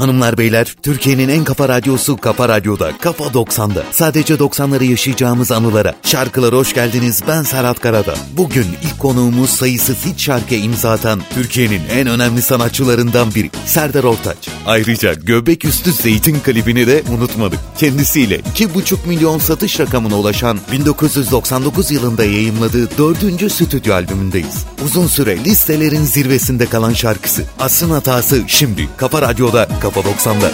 Hanımlar beyler Türkiye'nin en kafa radyosu Kafa Radyo'da Kafa 90'da. Sadece 90'ları yaşayacağımız anılara. Şarkılara hoş geldiniz ben Serhat Karada. Bugün ilk konuğumuz sayısız hiç şarkı imza atan Türkiye'nin en önemli sanatçılarından biri Serdar Ortaç. Ayrıca Göbek Üstü Zeytin klibini de unutmadık. Kendisiyle 2,5 milyon satış rakamına ulaşan 1999 yılında yayımladığı 4. stüdyo albümündeyiz. Uzun süre listelerin zirvesinde kalan şarkısı Asrın Hatası şimdi Kafa Radyo'da Kafa Kafa 90'da.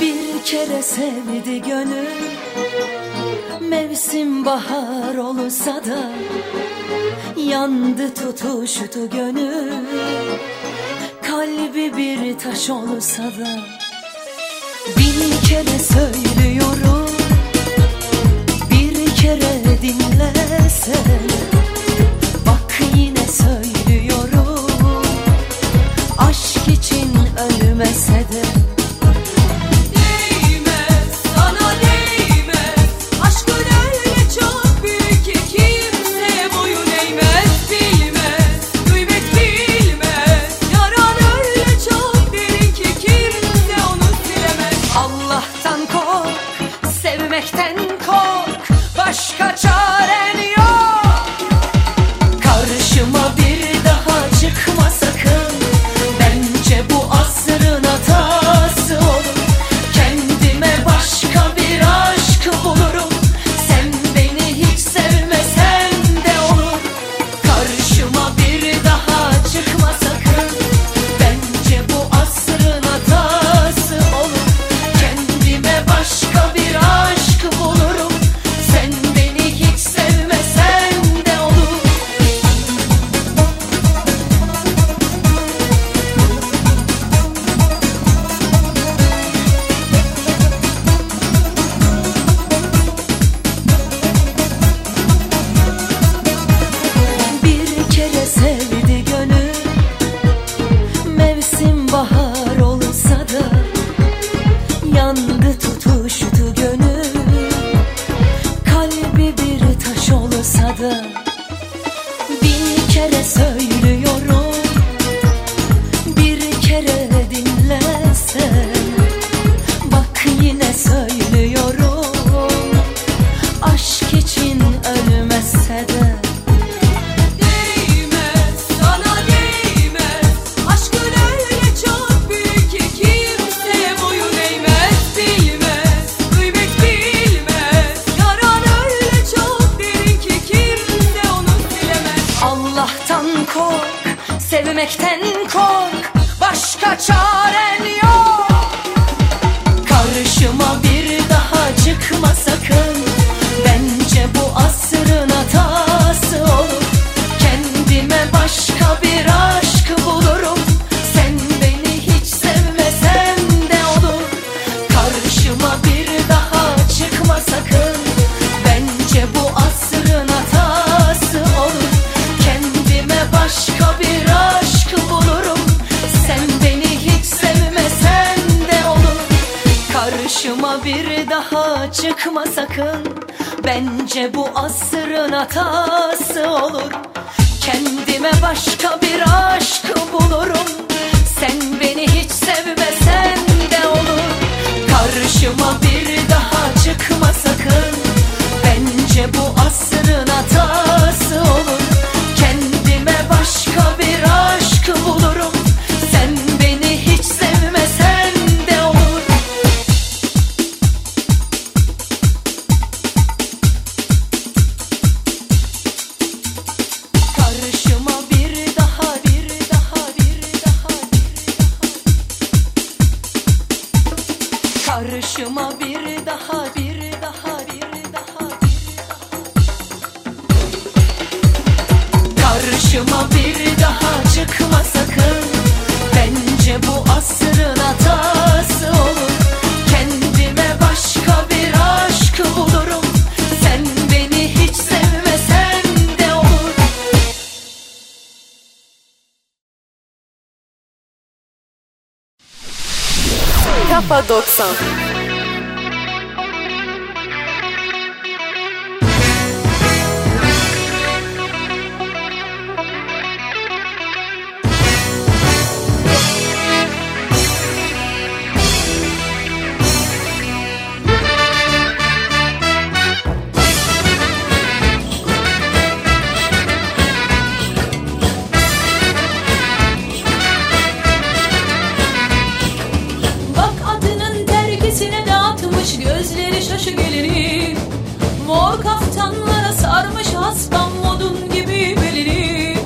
Bir kere sevdi gönül Mevsim bahar olsa da Yandı tutuştu gönül Kalbi bir taş olsa da Bin kere söylüyorum Bir kere dinlesen Bak yine söylüyorum Aşk için ölmese gözleri şaşı gelini Mor kaftanlara sarmış hastam modun gibi belini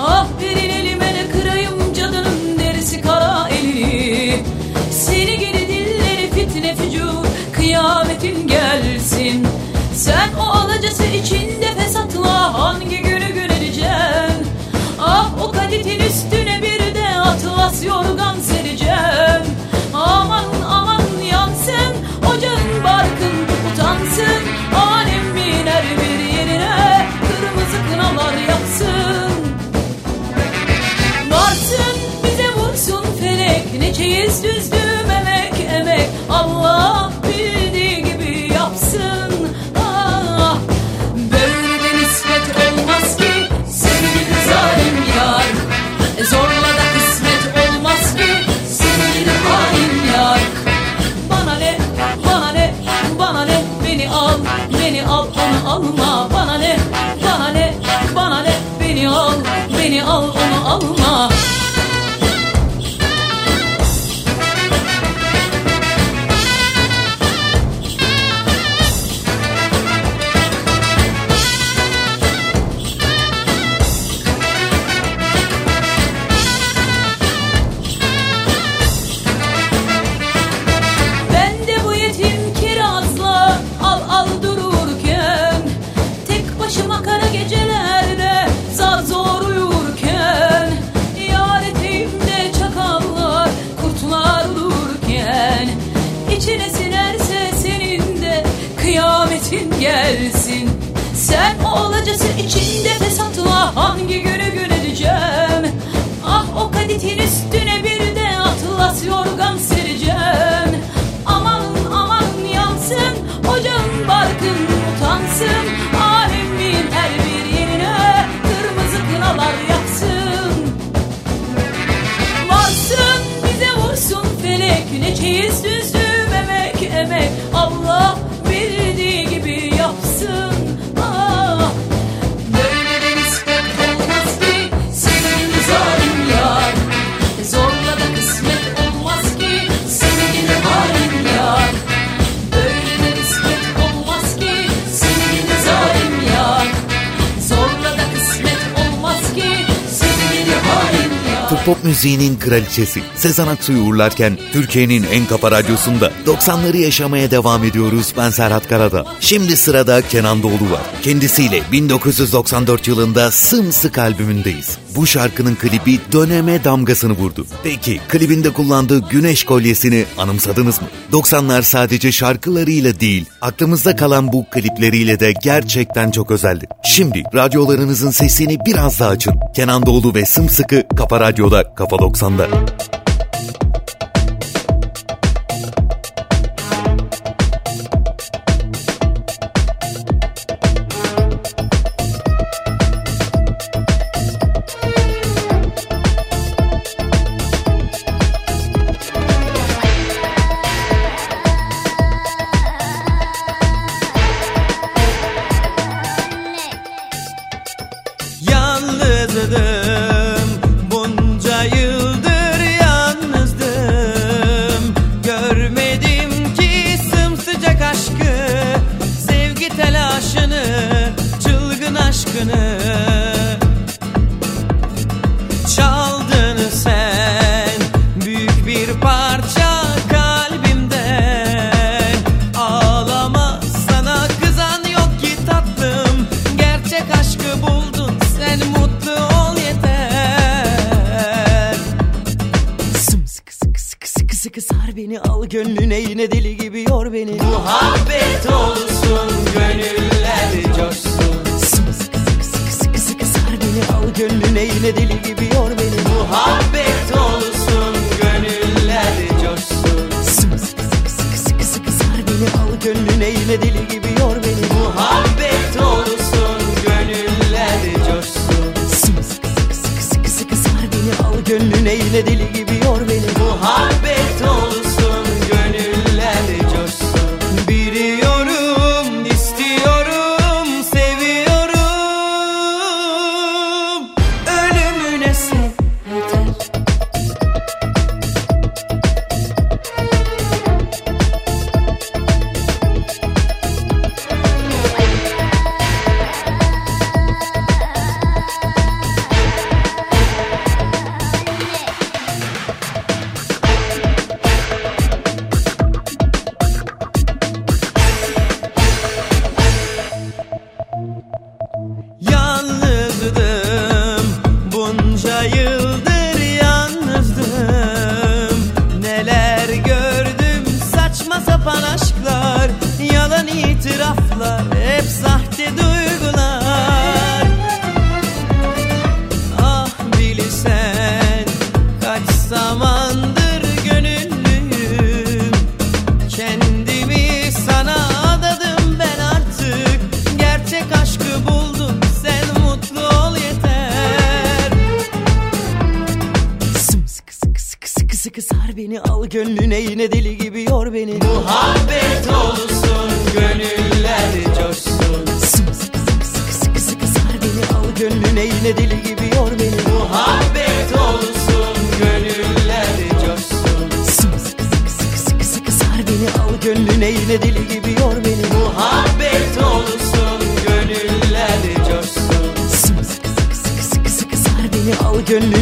Ah verin elime de kırayım cadının derisi kara elini. Seni geri dilleri fitne fücur kıyametin gelsin. Sen o alacası içinde fesatla hangi günü göreceksin Ah o kaditin üstüne bir de atlas yorgan beni al onu alma kraliçesi Sezen Aksu'yu uğurlarken Türkiye'nin en kafa radyosunda 90'ları yaşamaya devam ediyoruz ben Serhat Karada. Şimdi sırada Kenan Doğulu var. Kendisiyle 1994 yılında Sımsık albümündeyiz. Bu şarkının klibi döneme damgasını vurdu. Peki klibinde kullandığı güneş kolyesini anımsadınız mı? 90'lar sadece şarkılarıyla değil, aklımızda kalan bu klipleriyle de gerçekten çok özeldi. Şimdi radyolarınızın sesini biraz daha açın. Kenan Doğulu ve Sımsıkı Kafa Radyo'da Kafa 90'da. beni al gönlüne yine deli gibi yor beni Muhabbet olsun gönüller coşsun Sıkı sıkı sıkı sıkı sıkı sar beni al gönlüne yine deli gibi yor beni Muhabbet olsun gönüller coşsun Sıkı beni al gönlüne yine deli gibi yor beni Muhabbet olsun gönüller coşsun Sıkı sıkı sıkı sıkı sıkı sar beni al gönlüne yine deli gibi yor beni Muhabbet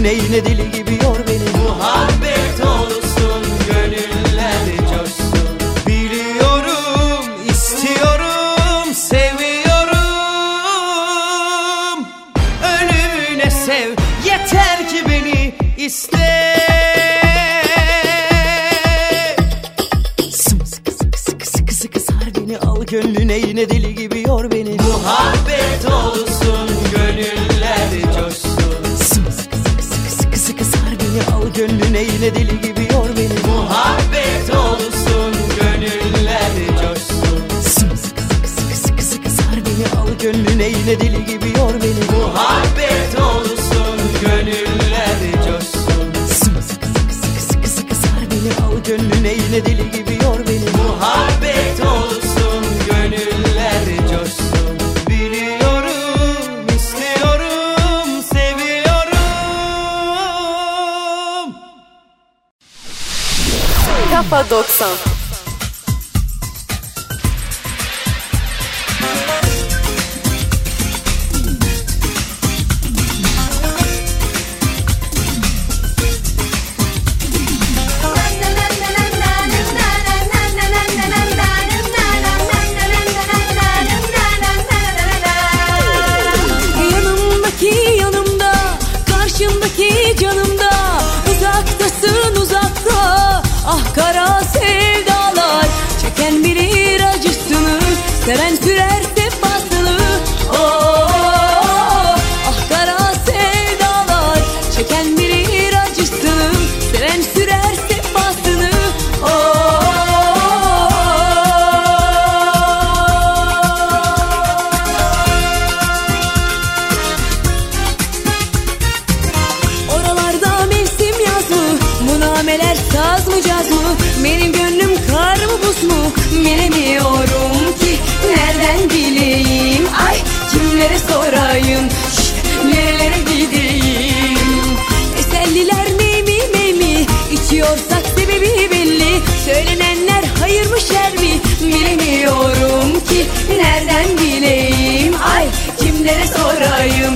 neyine dili Gönlün eyle deli gibi yor beni. Muhabbet olsun gönüller coşsun. Sımsıkı sıkı sıkı sıkı sıkı sar beni Al gönlün eyle deli gibi yor beni. Muhabbet olsun gönüller coşsun. Sımsıkı sıkı sıkı sıkı sıkı sar beni Al gönlün eyle deli gibi yor beni. Muhabbet olsun Paradoxa. kimlere sorayım?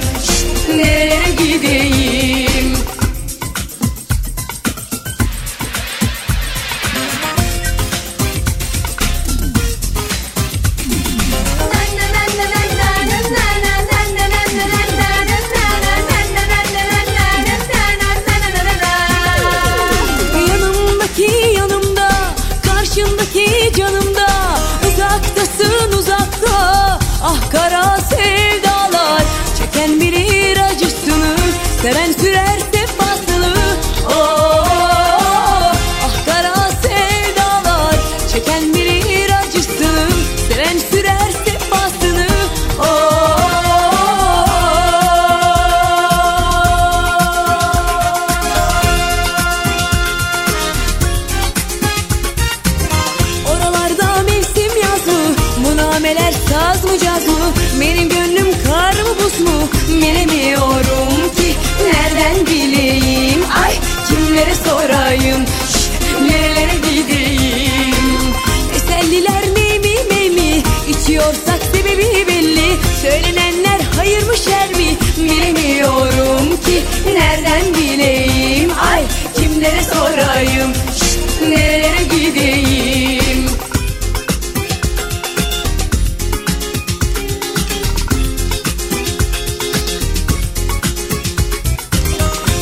Nereden bileyim Ay kimlere sorayım Şşt, nerelere gideyim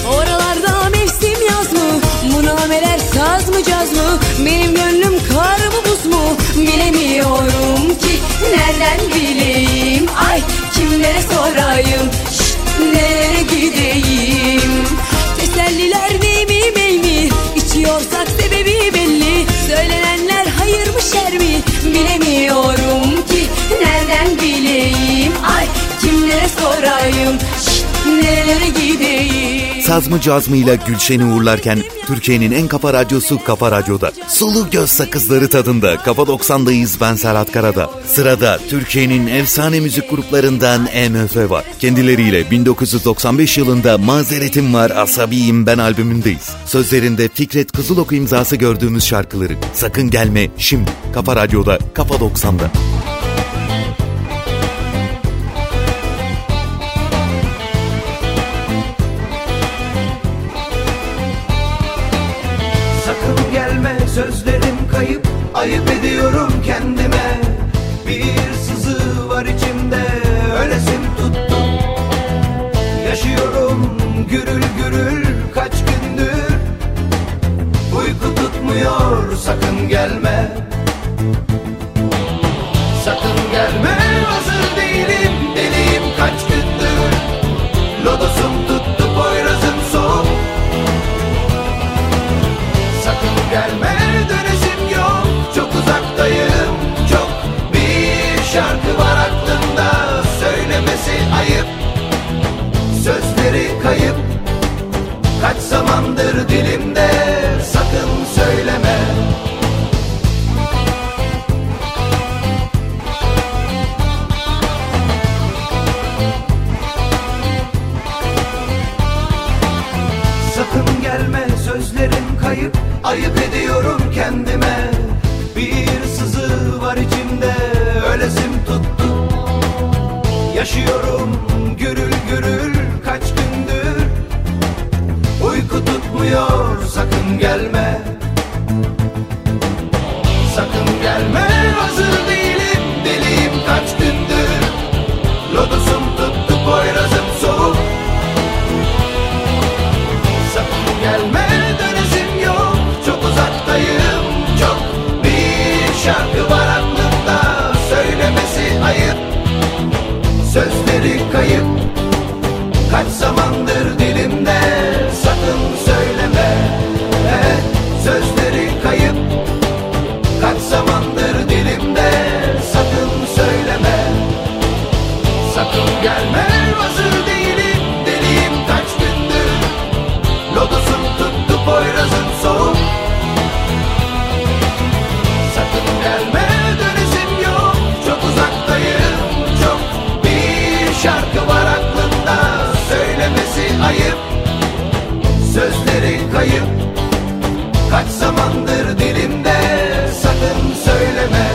Oralarda mevsim yaz mı? Munameler saz mı caz mı? Benim gönlüm kar mı buz mu? Bilemiyorum ki nereden bileyim Ay kimlere sorayım Saz mı caz mı ile Gülşen'i uğurlarken Türkiye'nin en kafa radyosu Kafa Radyo'da. Sulu göz sakızları tadında Kafa 90'dayız ben Serhat Karada. Sırada Türkiye'nin efsane müzik gruplarından MF var. Kendileriyle 1995 yılında Mazeretim Var Asabiyim Ben albümündeyiz. Sözlerinde Fikret Kızılok imzası gördüğümüz şarkıları Sakın Gelme Şimdi Kafa Radyo'da Kafa 90'da. Gelme sözlerim kayıp. Ayıp ediyorum kendime. Bir sızı var içimde Ölesim tuttu. Yaşıyorum gürül gürül kaç gündür. Uyku tutmuyor sakın gelme zamandır dilimde Sakın söyleme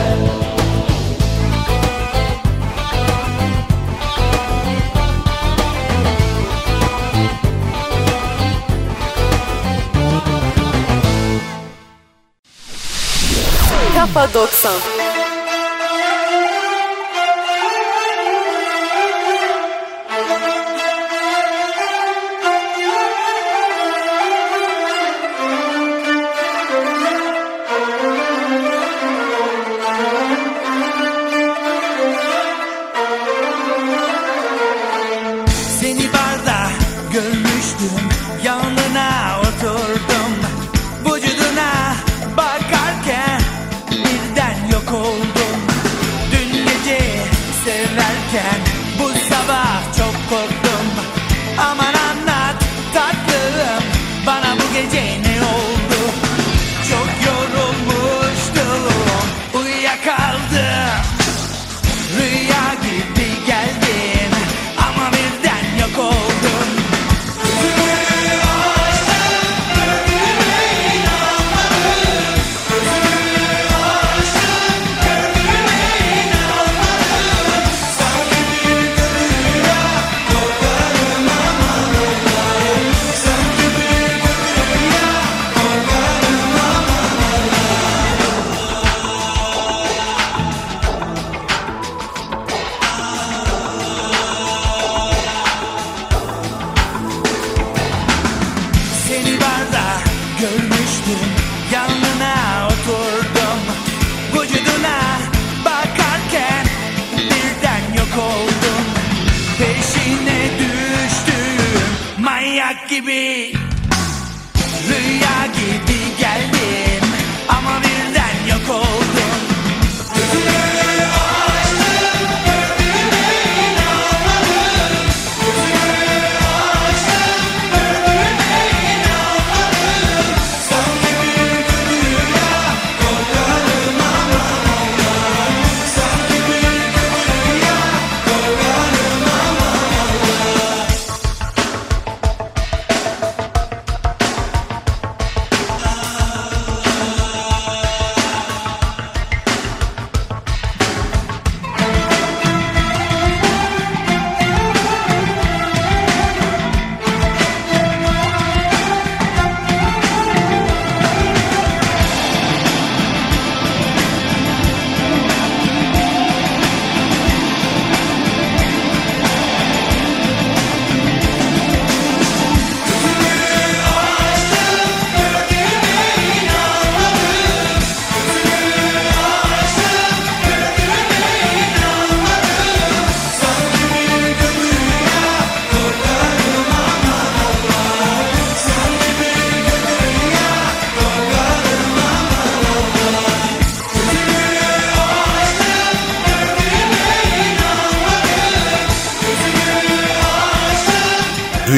Kafa 90.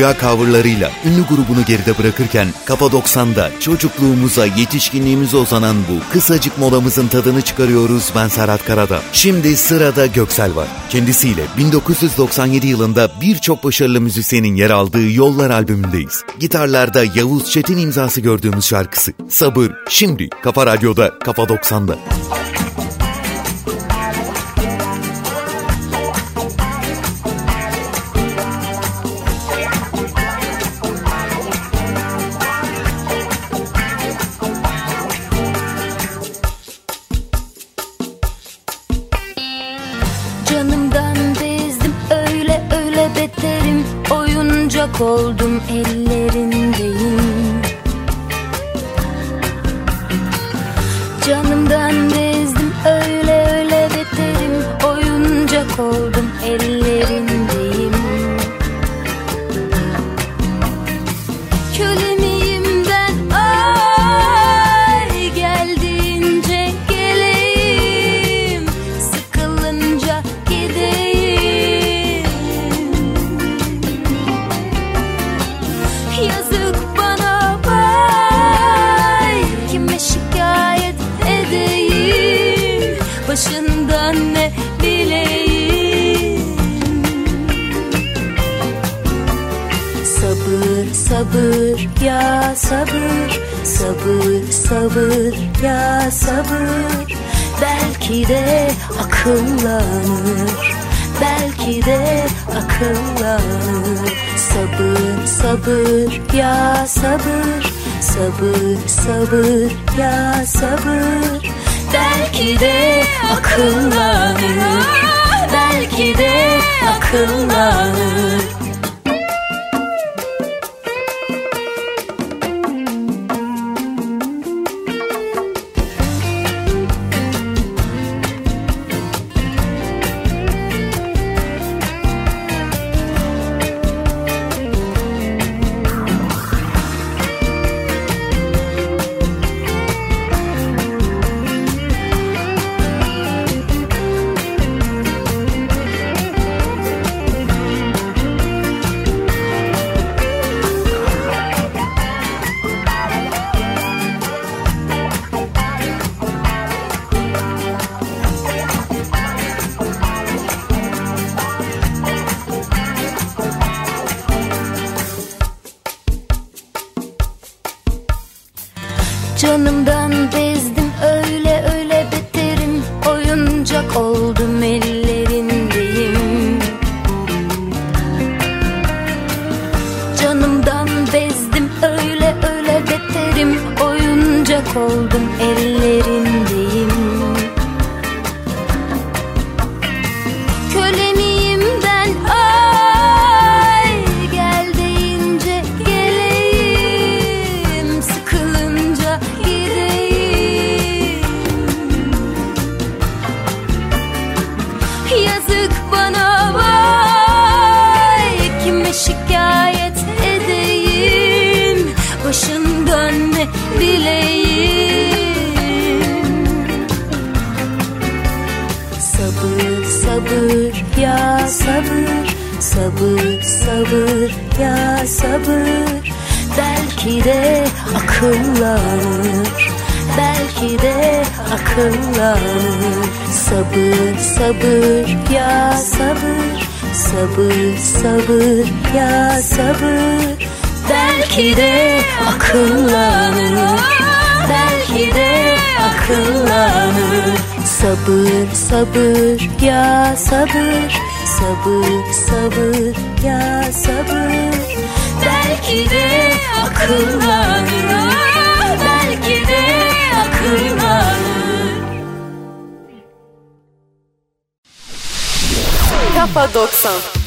Rüya coverlarıyla ünlü grubunu geride bırakırken Kafa 90'da çocukluğumuza, yetişkinliğimize uzanan bu kısacık molamızın tadını çıkarıyoruz ben Serhat Karada. Şimdi sırada Göksel var. Kendisiyle 1997 yılında birçok başarılı müzisyenin yer aldığı Yollar albümündeyiz. Gitarlarda Yavuz Çetin imzası gördüğümüz şarkısı. Sabır şimdi Kafa Radyo'da Kafa 90'da. Canımdan bezdim öyle öyle beterim. Oyuncak oldum ellerindeyim Sabır sabır ya sabır. Belki de akıllanır. Belki de akıllanır. Sabır sabır ya sabır. Sabır sabır ya sabır. Belki de akıllanır. Belki de akıllanır Sabır sabır ya sabır Sabır sabır ya sabır Belki de akıllanır Belki de akıllanır Sabır sabır ya sabır Sabır sabır ya sabır Belki de akıllanır. Belki de akıllanır. Sabır sabır ya sabır. Sabır sabır ya sabır. Belki de akıllanır. Belki de akıllanır. Kafa 90.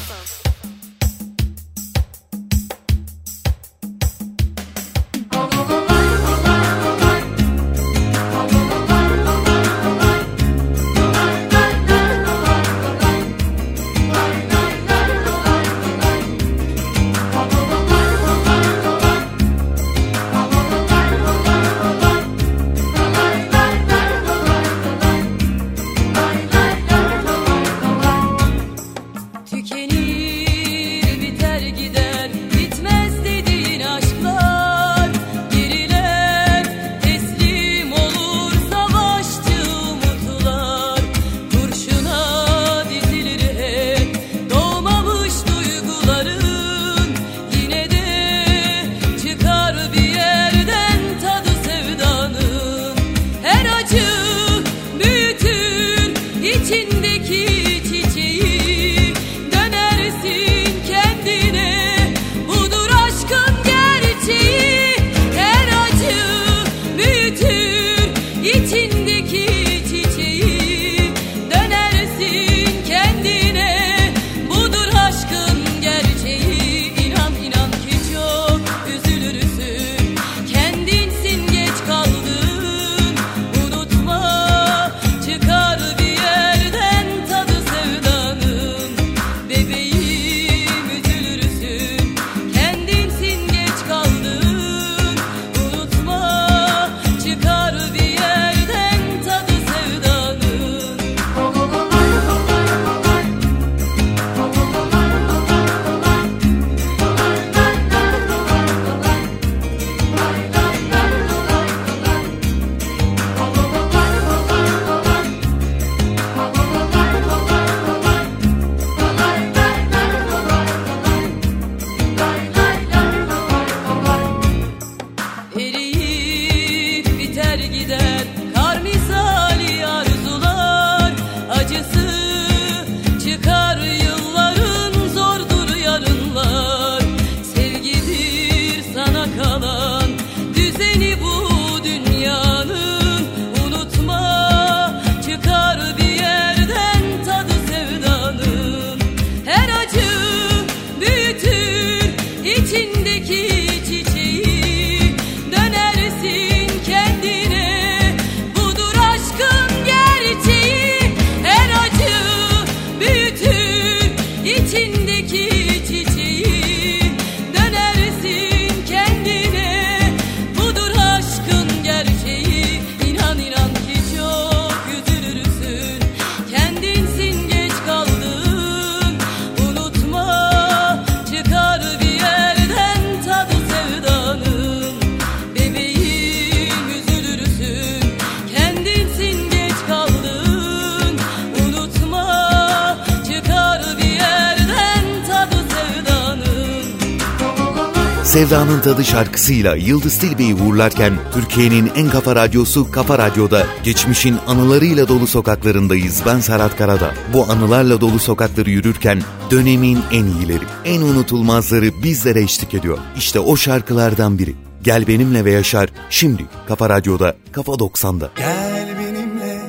Sevdanın Tadı şarkısıyla Yıldız Tilbe'yi uğurlarken Türkiye'nin en kafa radyosu Kafa Radyo'da geçmişin anılarıyla dolu sokaklarındayız. Ben Serhat Karada. Bu anılarla dolu sokakları yürürken dönemin en iyileri, en unutulmazları bizlere eşlik ediyor. İşte o şarkılardan biri. Gel benimle ve yaşar şimdi Kafa Radyo'da Kafa 90'da. Gel benimle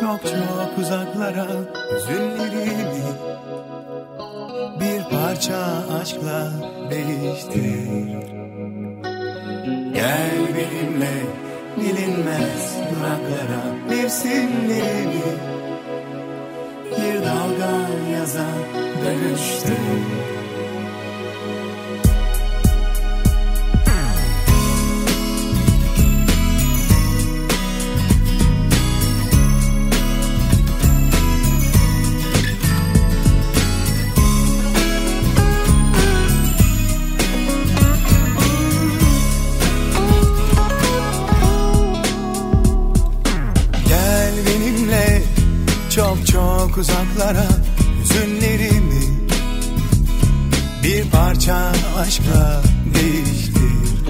çok çok uzaklara Hüzünlerimi bir parça aşkla değiştir. Gel benimle bilinmez duraklara Mevsimlerimi bir dalga yaza dönüştür Çok uzaklara hüzünlerimi. Bir parça aşkla değiştir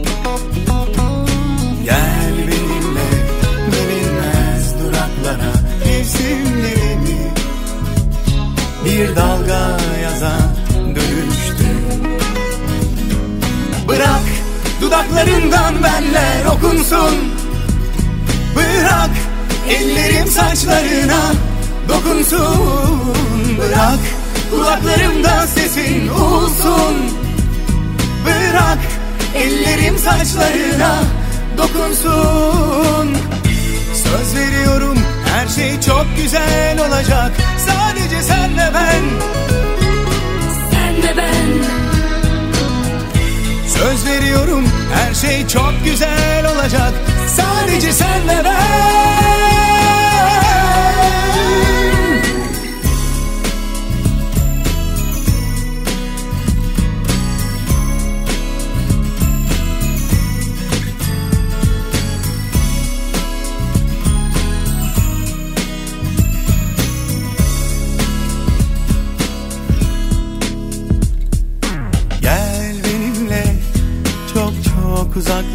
Gel benimle bilinmez duraklara Mevsimlerimi. Bir dalga yazan dönüştür Bırak dudaklarından benler okunsun. Bırak ellerim saçlarına dokunsun Bırak. Kulaklarımda sesin olsun. Bırak ellerim saçlarına dokunsun. Söz veriyorum her şey çok güzel olacak. Sadece sen ve ben. Sen ve ben. Söz veriyorum her şey çok güzel olacak. Sadece sen ve ben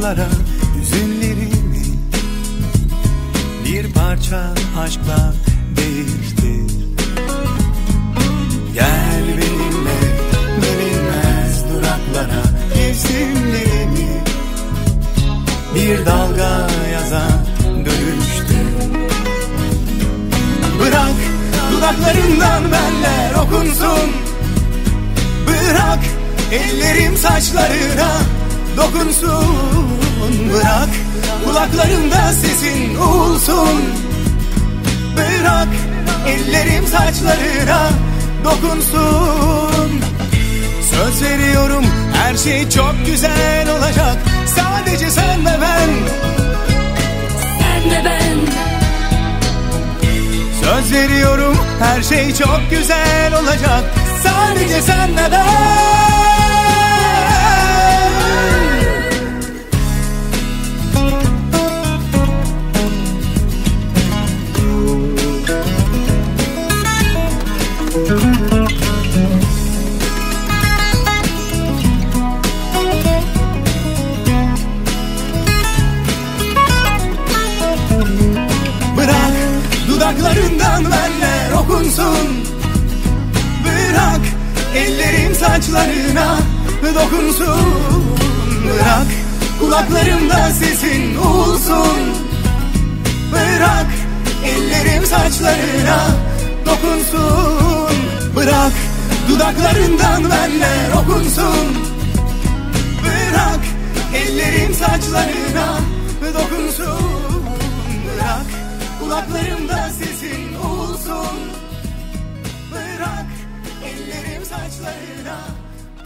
uzaklara Hüzünlerimi bir parça aşkla değiştir. Gel benimle bilinmez duraklara Mevsimlerimi bir dalga yazan dönüştür. Bırak dudaklarından benler okunsun. Bırak ellerim saçlarına dokunsun Bırak kulaklarımda sesin olsun. Bırak ellerim saçlarına dokunsun. Söz veriyorum her şey çok güzel olacak. Sadece sen ve ben. Sen ve ben. Söz veriyorum her şey çok güzel olacak. Sadece sen ve ben dokunsun. Bırak kulaklarımda sesin olsun. Bırak ellerim saçlarına dokunsun. Bırak dudaklarından benler okunsun. Bırak ellerim saçlarına dokunsun. Bırak kulaklarımda sesin olsun. Bırak ellerim saçlarına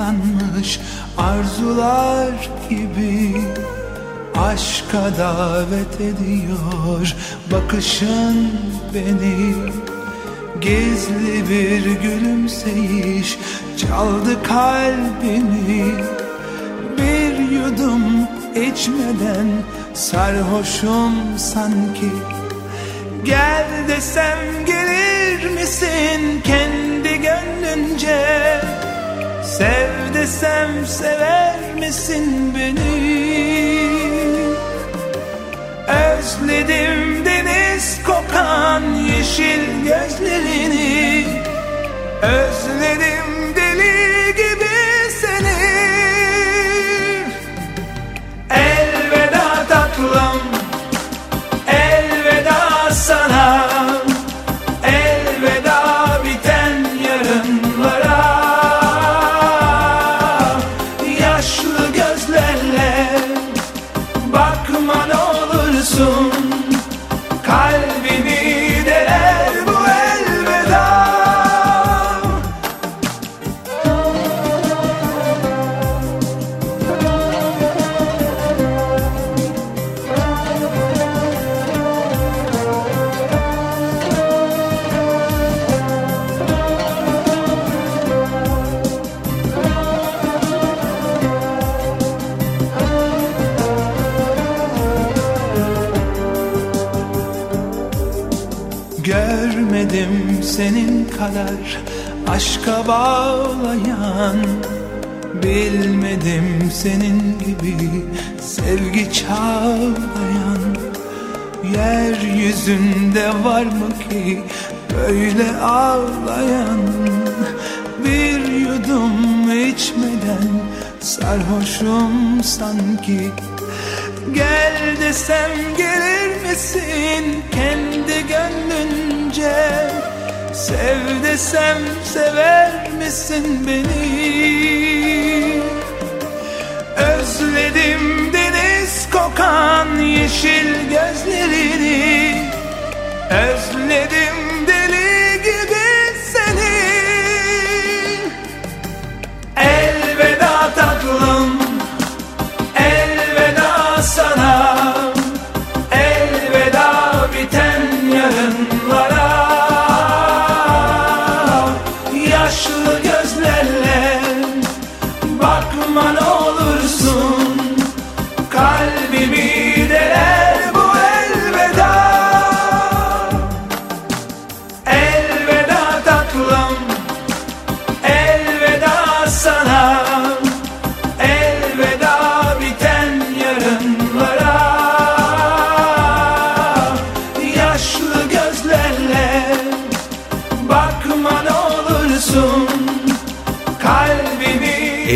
saklanmış arzular gibi Aşka davet ediyor. Bakışın beni Gizli bir gülümseyiş çaldı kalbimi Bir yudum içmeden. Sarhoşum sanki Gel desem gelir misin kendi gönlünce Sev desem sever misin beni? Özledim deniz kokan yeşil gözlerini. Özledim deli Görmedim senin kadar aşka bağlayan Bilmedim senin gibi sevgi çağlayan. Yeryüzünde var mı ki böyle ağlayan? Bir yudum içmeden sarhoşum sanki. Gel desem gelir misin kendi gönlünce Sev desem sever misin beni? Özledim deniz kokan yeşil gözlerini. Özledim deli gibi seni. Elveda tatlım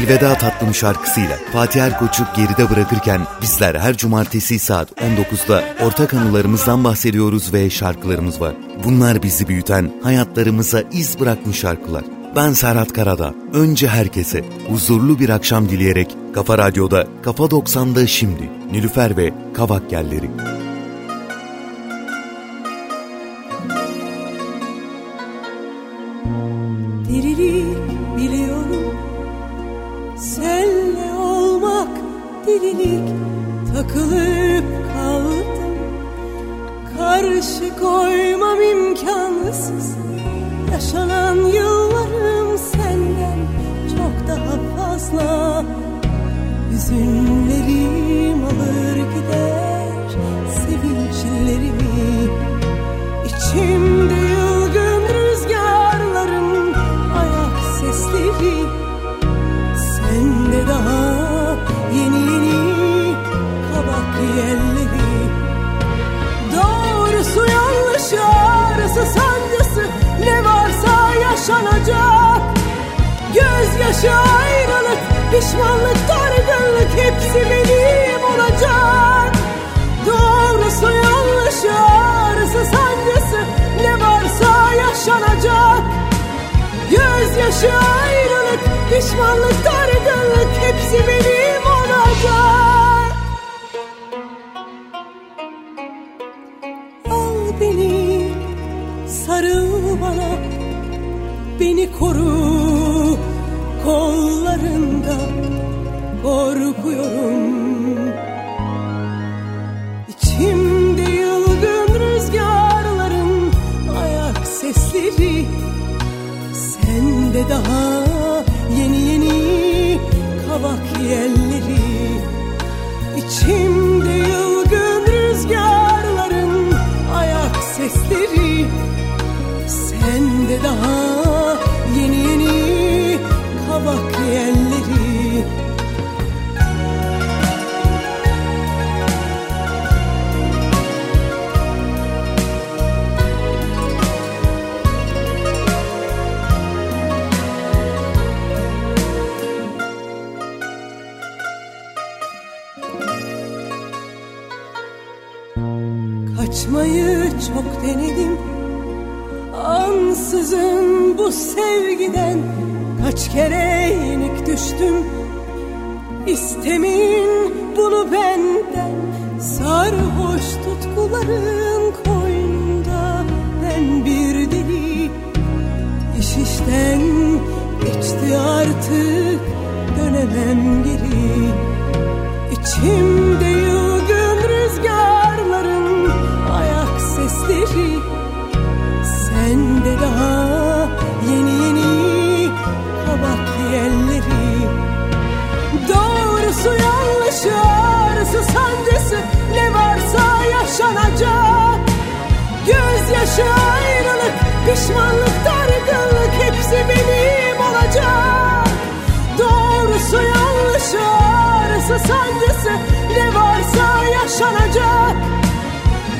Elveda Tatlım şarkısıyla Fatih Erkoç'u geride bırakırken bizler her cumartesi saat 19'da ortak anılarımızdan bahsediyoruz ve şarkılarımız var. Bunlar bizi büyüten, hayatlarımıza iz bırakmış şarkılar. Ben Serhat Karada. Önce herkese huzurlu bir akşam dileyerek Kafa Radyo'da Kafa 90'da şimdi Nilüfer ve Kavak Gelleri. Gözyaşı ayrılık pişmanlık dargınlık hepsi benim olacak. Al beni sarıl bana. Beni koru kollarında korkuyorum Kaç kere yenik düştüm. İstemeyin bunu benden. Sarhoş tutkuların koynunda Ben bir deli. İş işten geçti artık Dönemem geri. İçimde yılgın rüzgarların ayak sesleri. Sende daha acısı sancısı ne varsa yaşanacak. Gözyaşı ayrılık pişmanlık dargınlık hepsi benim olacak. Doğrusu yanlışı ağrısı sancısı ne varsa yaşanacak.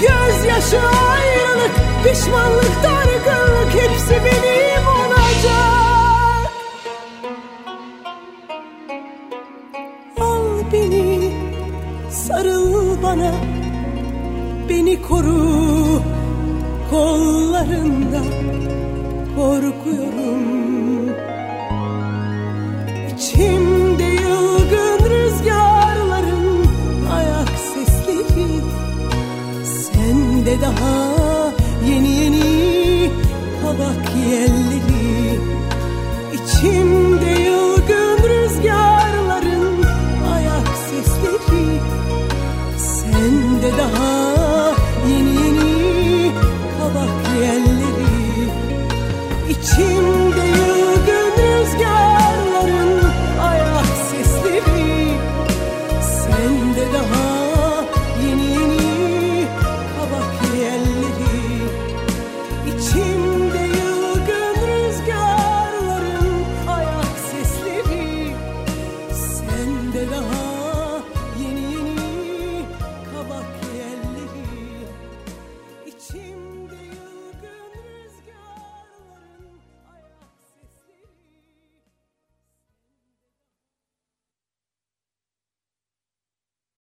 Gözyaşı ayrılık pişmanlık dargınlık hepsi benim Beni koru kollarında korkuyorum. İçimde yılgın rüzgarların ayak sesleri Sende daha